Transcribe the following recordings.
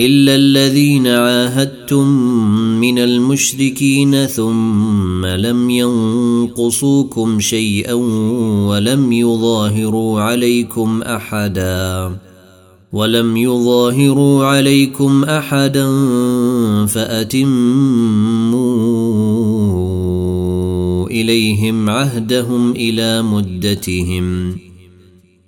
إلا الذين عاهدتم من المشركين ثم لم ينقصوكم شيئا ولم يظاهروا عليكم أحدا ولم يظاهروا عليكم أحدا فأتموا إليهم عهدهم إلى مدتهم.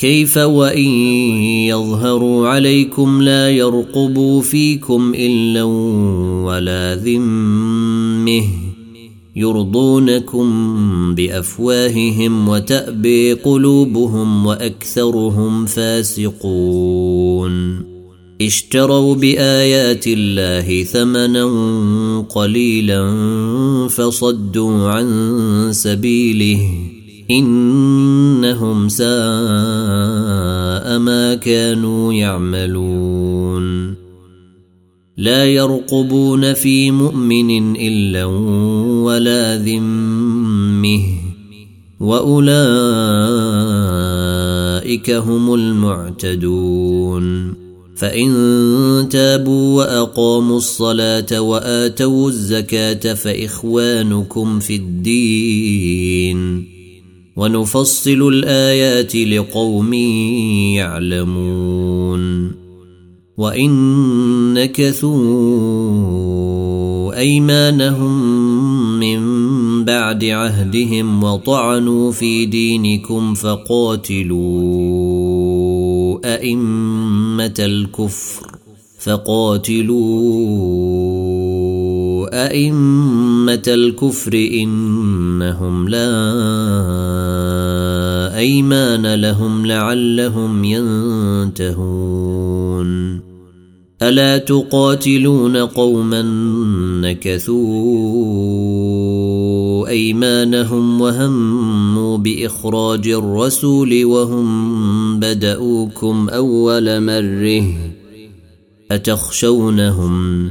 كيف وإن يظهروا عليكم لا يرقبوا فيكم إلا ولا ذمه يرضونكم بأفواههم وتأبي قلوبهم وأكثرهم فاسقون اشتروا بآيات الله ثمنا قليلا فصدوا عن سبيله إنهم ساء ما كانوا يعملون. لا يرقبون في مؤمن إلا ولا ذمه وأولئك هم المعتدون. فإن تابوا وأقاموا الصلاة وآتوا الزكاة فإخوانكم في الدين. ونفصل الآيات لقوم يعلمون. وإن نكثوا أيمانهم من بعد عهدهم وطعنوا في دينكم فقاتلوا أئمة الكفر فقاتلوا أئمة الكفر إنهم لا أيمان لهم لعلهم ينتهون. ألا تقاتلون قوما نكثوا أيمانهم وهموا بإخراج الرسول وهم بدأوكم أول مره أتخشونهم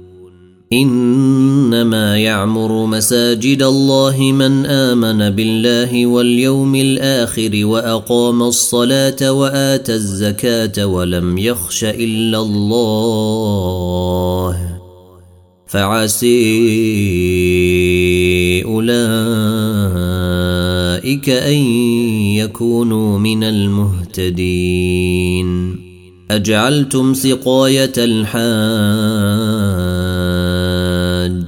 إنما يعمر مساجد الله من آمن بالله واليوم الآخر وأقام الصلاة واتى الزكاة ولم يخش إلا الله. فعسي أولئك أن يكونوا من المهتدين. أجعلتم سقاية الحاج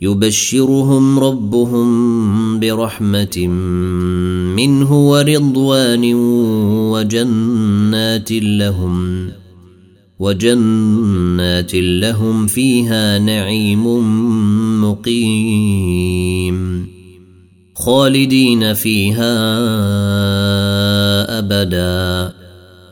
يبشرهم ربهم برحمة منه ورضوان وجنات لهم وجنات لهم فيها نعيم مقيم. خالدين فيها أبدا.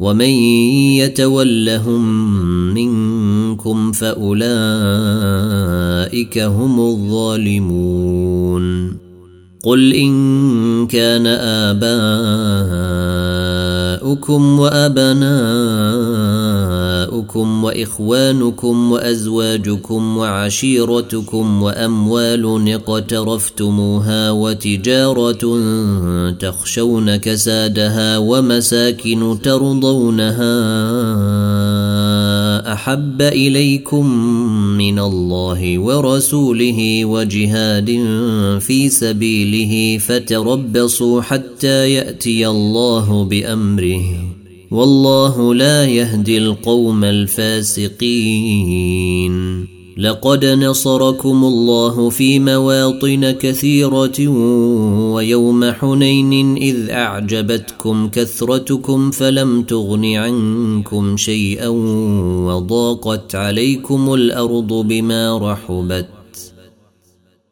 ومن يتولهم منكم فاولئك هم الظالمون قل ان كان اباؤكم وابناؤكم واخوانكم وازواجكم وعشيرتكم واموال اقترفتموها وتجاره تخشون كسادها ومساكن ترضونها احب اليكم من الله ورسوله وجهاد في سبيله فتربصوا حتى يأتي الله بأمره. والله لا يهدي القوم الفاسقين. لقد نصركم الله في مواطن كثيرة ويوم حنين إذ أعجبتكم كثرتكم فلم تغن عنكم شيئا وضاقت عليكم الأرض بما رحبت.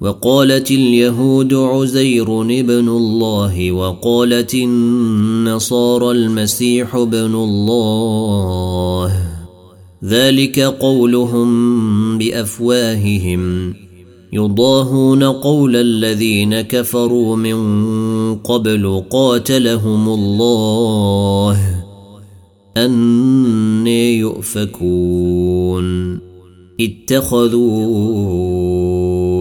وقالت اليهود عزير ابن الله وقالت النصارى المسيح ابن الله. ذلك قولهم بأفواههم. يضاهون قول الذين كفروا من قبل قاتلهم الله. أن يؤفكون. اتخذوا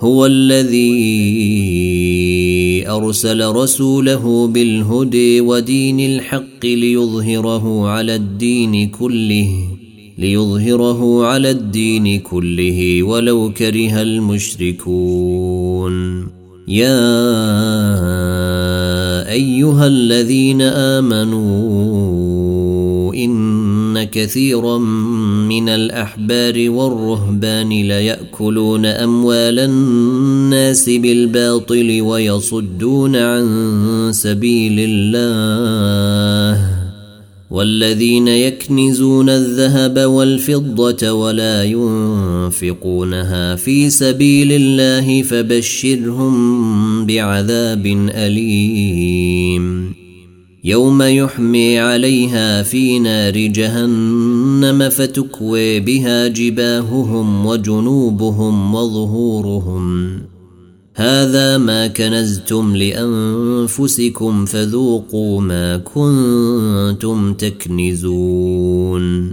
هو الذي أرسل رسوله بالهدى ودين الحق ليظهره على الدين كله ليظهره على الدين كله ولو كره المشركون. يا أيها الذين آمنوا إن كثيرا من الأحبار والرهبان ليأكلون أموال الناس بالباطل ويصدون عن سبيل الله. والذين يكنزون الذهب والفضة ولا ينفقونها في سبيل الله فبشرهم بعذاب أليم. يوم يحمي عليها في نار جهنم فتكوي بها جباههم وجنوبهم وظهورهم. هذا ما كنزتم لأنفسكم فذوقوا ما كنتم تكنزون.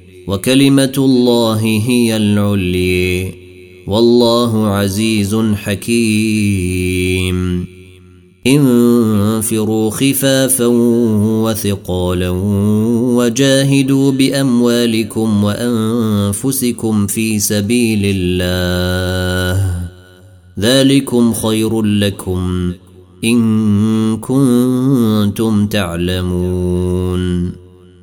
وكلمة الله هي العلي. والله عزيز حكيم. انفروا خفافا وثقالا وجاهدوا بأموالكم وأنفسكم في سبيل الله. ذلكم خير لكم إن كنتم تعلمون.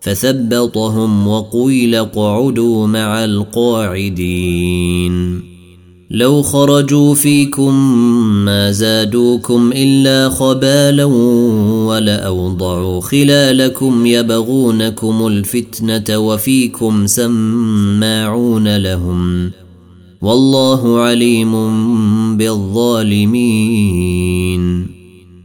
فثبطهم وقيل اقعدوا مع القاعدين. لو خرجوا فيكم ما زادوكم إلا خبالا ولأوضعوا خلالكم يبغونكم الفتنة وفيكم سماعون لهم. والله عليم بالظالمين.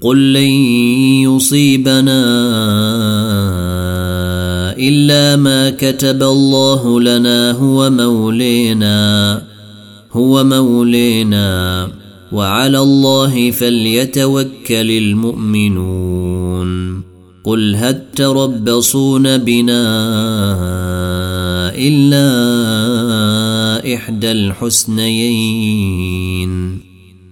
قل لن يصيبنا الا ما كتب الله لنا هو مولينا هو مولينا وعلى الله فليتوكل المؤمنون. قل هل تربصون بنا الا احدى الحسنيين؟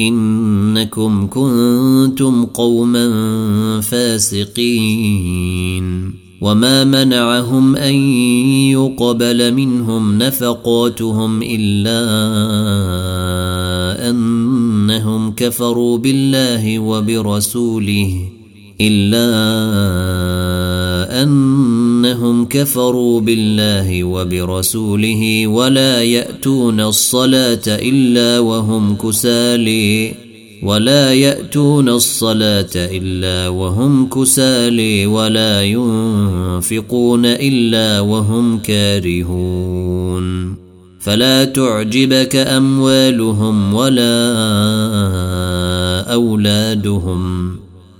إنكم كنتم قوما فاسقين. وما منعهم أن يقبل منهم نفقاتهم إلا أنهم كفروا بالله وبرسوله. إلا أنهم كفروا بالله وبرسوله ولا يأتون الصلاة إلا وهم كسالي. ولا يأتون الصلاة إلا وهم كسالي ولا ينفقون إلا وهم كارهون. فلا تعجبك أموالهم ولا أولادهم.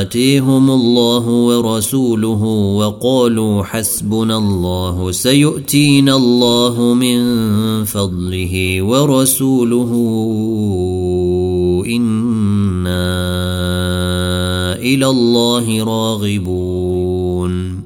آتيهم الله ورسوله وقالوا حسبنا الله سيؤتينا الله من فضله ورسوله إنا إلى الله راغبون.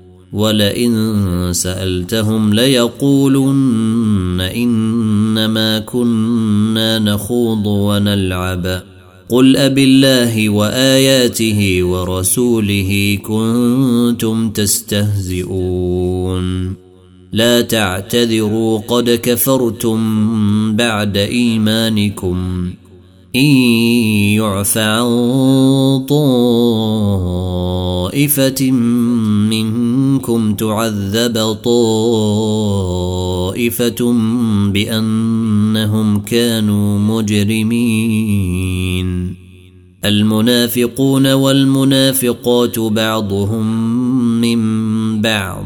ولئن سألتهم ليقولن إنما كنا نخوض ونلعب. قل اب الله وآياته ورسوله كنتم تستهزئون. لا تعتذروا قد كفرتم بعد إيمانكم. إن يعف عن طائفة منكم تعذب طائفة بأنهم كانوا مجرمين. المنافقون والمنافقات بعضهم من بعض.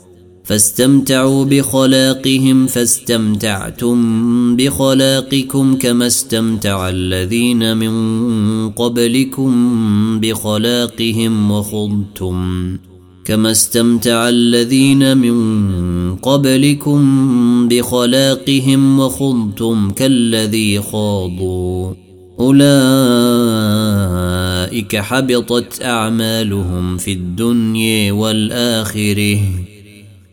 فاستمتعوا بخلاقهم فاستمتعتم بخلاقكم كما استمتع الذين من قبلكم بخلاقهم وخضتم. كما استمتع الذين من قبلكم بخلاقهم وخضتم كالذي خاضوا. أولئك حبطت أعمالهم في الدنيا والآخرة.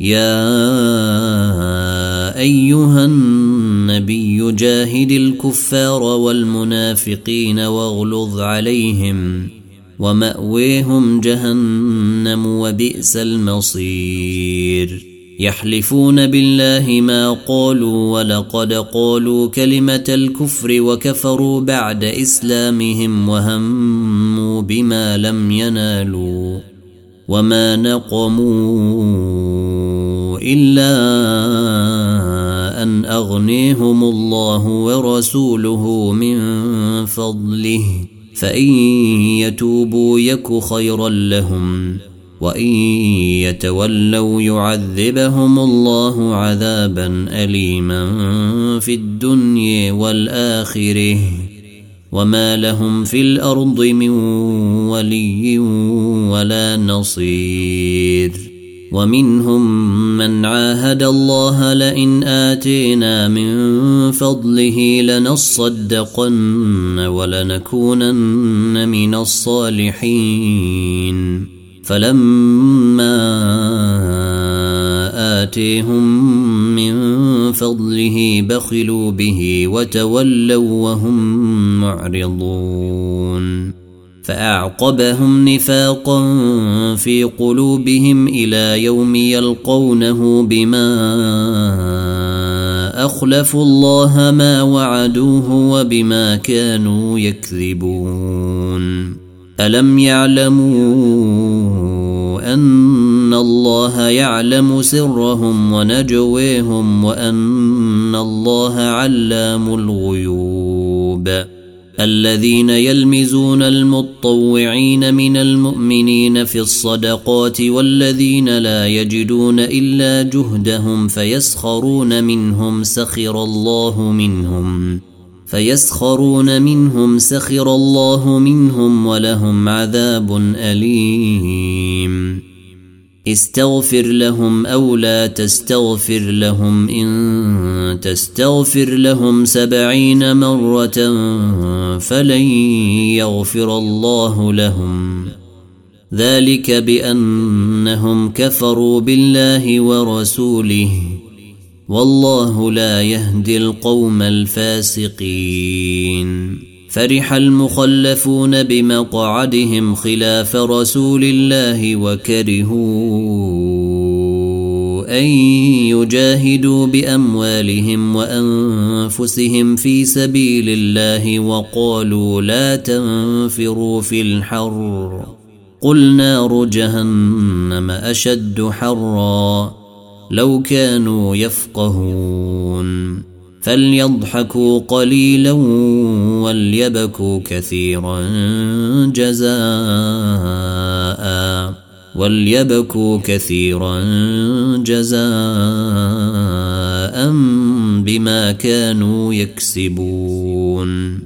يا أيها النبي جاهد الكفار والمنافقين واغلظ عليهم ومأويهم جهنم وبئس المصير. يحلفون بالله ما قالوا ولقد قالوا كلمة الكفر وكفروا بعد إسلامهم وهموا بما لم ينالوا. وما نقموا الا ان اغنيهم الله ورسوله من فضله فان يتوبوا يك خيرا لهم وان يتولوا يعذبهم الله عذابا اليما في الدنيا والاخره وما لهم في الأرض من ولي ولا نصير ومنهم من عاهد الله لئن اتينا من فضله لنصدقن ولنكونن من الصالحين فلما آتيهم من فضله بخلوا به وتولوا وهم معرضون. فأعقبهم نفاقا في قلوبهم إلى يوم يلقونه بما أخلفوا الله ما وعدوه وبما كانوا يكذبون. ألم يعلموا أن الله يعلم سرهم ونجويهم وأن الله علام الغيوب الذين يلمزون المطوعين من المؤمنين في الصدقات والذين لا يجدون إلا جهدهم فيسخرون منهم سخر الله منهم فيسخرون منهم سخر الله منهم ولهم عذاب أليم. استغفر لهم أو لا تستغفر لهم إن تستغفر لهم سبعين مرة فلن يغفر الله لهم. ذلك بأنهم كفروا بالله ورسوله. والله لا يهدي القوم الفاسقين. فرح المخلفون بمقعدهم خلاف رسول الله وكرهوا أن يجاهدوا بأموالهم وأنفسهم في سبيل الله وقالوا لا تنفروا في الحر. قل نار جهنم أشد حرا. لو كانوا يفقهون. فليضحكوا قليلا وليبكوا كثيرا جزاء. وليبكوا كثيرا جزاء بما كانوا يكسبون.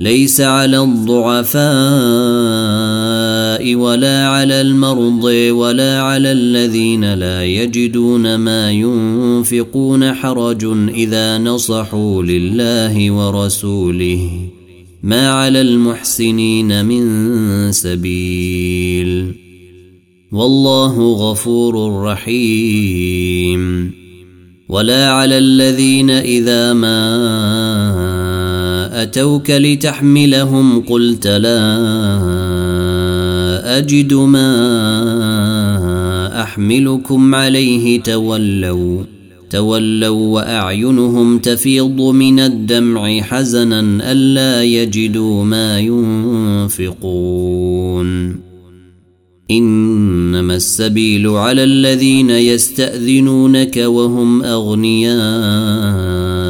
ليس على الضعفاء ولا على المرضى ولا على الذين لا يجدون ما ينفقون حرج إذا نصحوا لله ورسوله. ما على المحسنين من سبيل. والله غفور رحيم. ولا على الذين إذا ما أتوك لتحملهم قلت لا أجد ما أحملكم عليه تولوا تولوا وأعينهم تفيض من الدمع حزنا ألا يجدوا ما ينفقون. إنما السبيل على الذين يستأذنونك وهم أغنياء.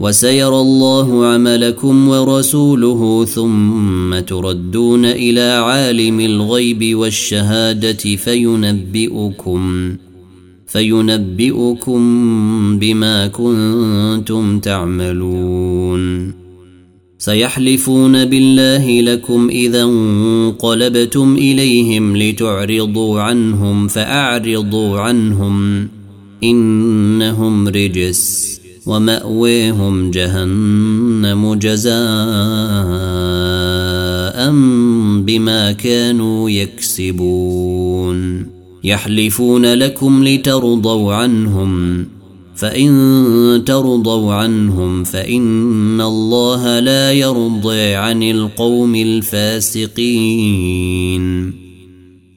وسيرى الله عملكم ورسوله ثم تردون إلى عالم الغيب والشهادة فينبئكم فينبئكم بما كنتم تعملون. سيحلفون بالله لكم إذا انقلبتم إليهم لتعرضوا عنهم فأعرضوا عنهم إنهم رجس. ومأويهم جهنم جزاء بما كانوا يكسبون. يحلفون لكم لترضوا عنهم فإن ترضوا عنهم فإن الله لا يرضي عن القوم الفاسقين.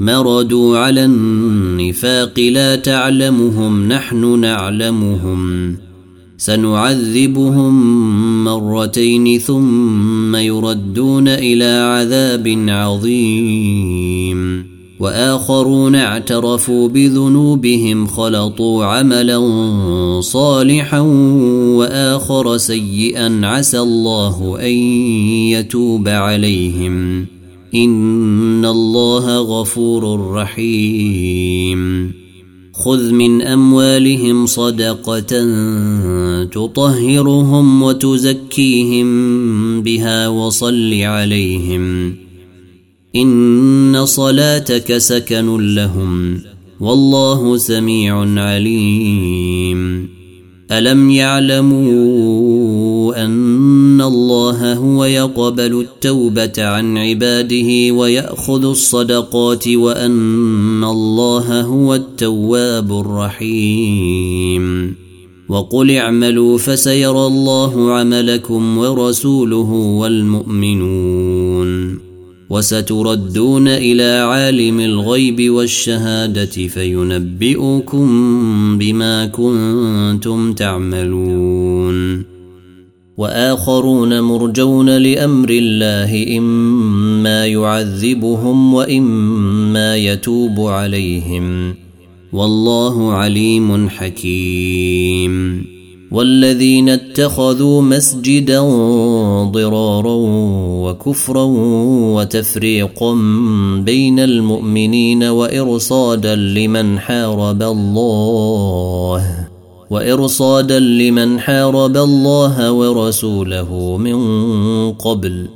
مردوا على النفاق لا تعلمهم نحن نعلمهم سنعذبهم مرتين ثم يردون إلى عذاب عظيم واخرون اعترفوا بذنوبهم خلطوا عملا صالحا واخر سيئا عسى الله ان يتوب عليهم إن الله غفور رحيم. خذ من أموالهم صدقة تطهرهم وتزكيهم بها وصل عليهم. إن صلاتك سكن لهم والله سميع عليم. ألم يعلموا أن الله هو يقبل التوبة عن عباده ويأخذ الصدقات وأن الله هو التواب الرحيم. وقل اعملوا فسيرى الله عملكم ورسوله والمؤمنون. وستردون إلى عالم الغيب والشهادة فينبئكم بما كنتم تعملون. وآخرون مرجون لأمر الله إما يعذبهم وإما يتوب عليهم. والله عليم حكيم. والذين اتخذوا مسجدا ضرارا وكفرا وتفريقا بين المؤمنين وإرصادا لمن حارب الله. وإرصادا لمن حارب الله ورسوله من قبل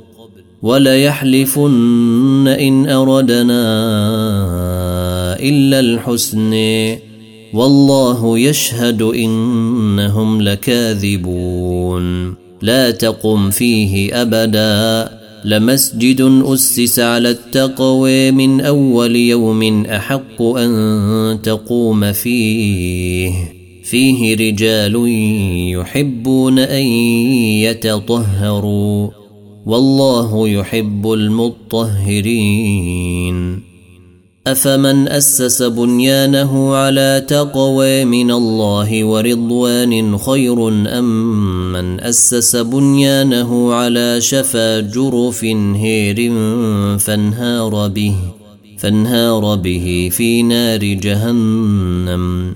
وليحلفن إن أردنا إلا الحسن والله يشهد إنهم لكاذبون لا تقم فيه أبدا لمسجد أسس على التقوى من أول يوم أحق أن تقوم فيه فيه رجال يحبون أن يتطهروا والله يحب المطهرين. أفمن أسس بنيانه على تقوى من الله ورضوان خير أم من أسس بنيانه على شفا جرف هير فانهار به فانهار به في نار جهنم.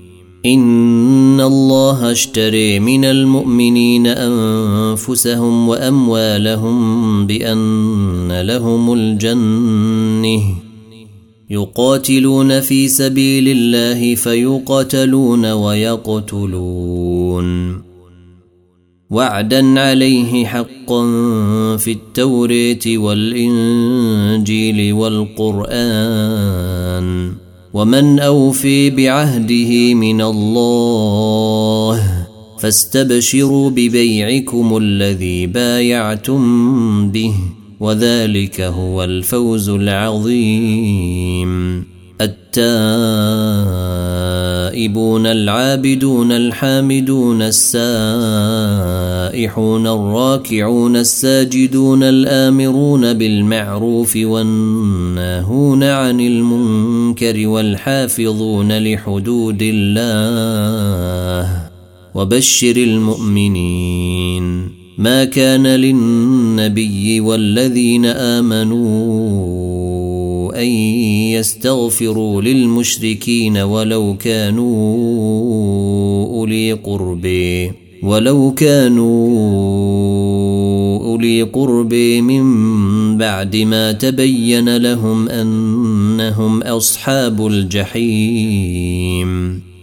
إن الله اشتري من المؤمنين أنفسهم وأموالهم بأن لهم الجنة يقاتلون في سبيل الله فيقتلون ويقتلون. وعدا عليه حقا في التوريه والانجيل والقران. ومن أوفي بعهده من الله فاستبشروا ببيعكم الذي بايعتم به وذلك هو الفوز العظيم. التائبون العابدون الحامدون السائحون الراكعون الساجدون الآمرون بالمعروف والناهون عن المنكر والحافظون لحدود الله وبشر المؤمنين ما كان للنبي والذين آمنوا أن يستغفروا للمشركين ولو كانوا أولي قرب ولو كانوا أولي قرب من بعد ما تبين لهم أنهم أصحاب الجحيم.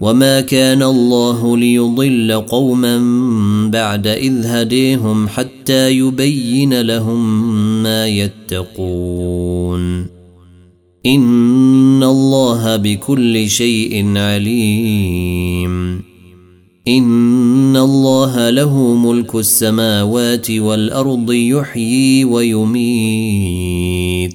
وما كان الله ليضل قوما بعد اذ هديهم حتى يبين لهم ما يتقون ان الله بكل شيء عليم ان الله له ملك السماوات والارض يحيي ويميت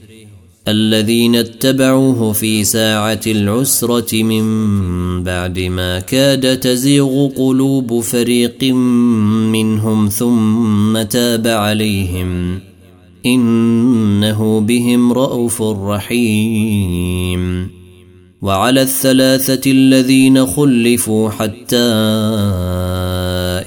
الذين اتبعوه في ساعة العسرة من بعد ما كاد تزيغ قلوب فريق منهم ثم تاب عليهم. إنه بهم رءوف رحيم. وعلى الثلاثة الذين خلفوا حتى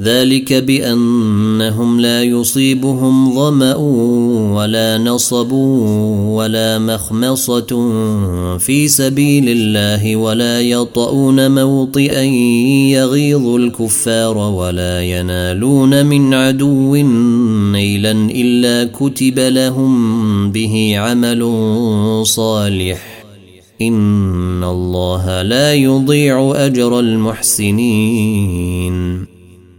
ذلك بأنهم لا يصيبهم ظمأ ولا نصب ولا مخمصة في سبيل الله ولا يطؤون موطئا يغيظ الكفار ولا ينالون من عدو نيلا إلا كتب لهم به عمل صالح. إن الله لا يضيع أجر المحسنين.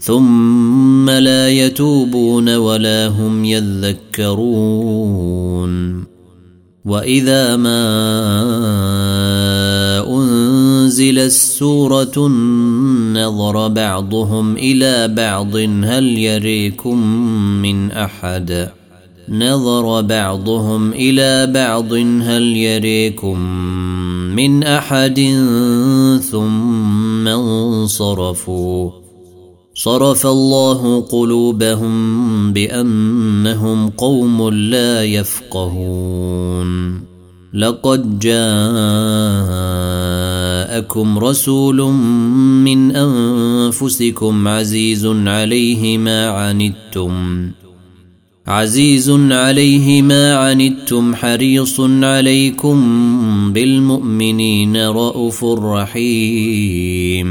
ثم لا يتوبون ولا هم يذكرون. وإذا ما أنزلت سوره نظر بعضهم إلى بعض هل يريكم من أحد؟ نظر بعضهم إلى بعض هل يريكم من أحد؟ ثم انصرفوا. صرف الله قلوبهم بأنهم قوم لا يفقهون. لقد جاءكم رسول من أنفسكم عزيز عليه ما عنتم. عزيز عليه ما عنتم حريص عليكم بالمؤمنين رءوف رحيم.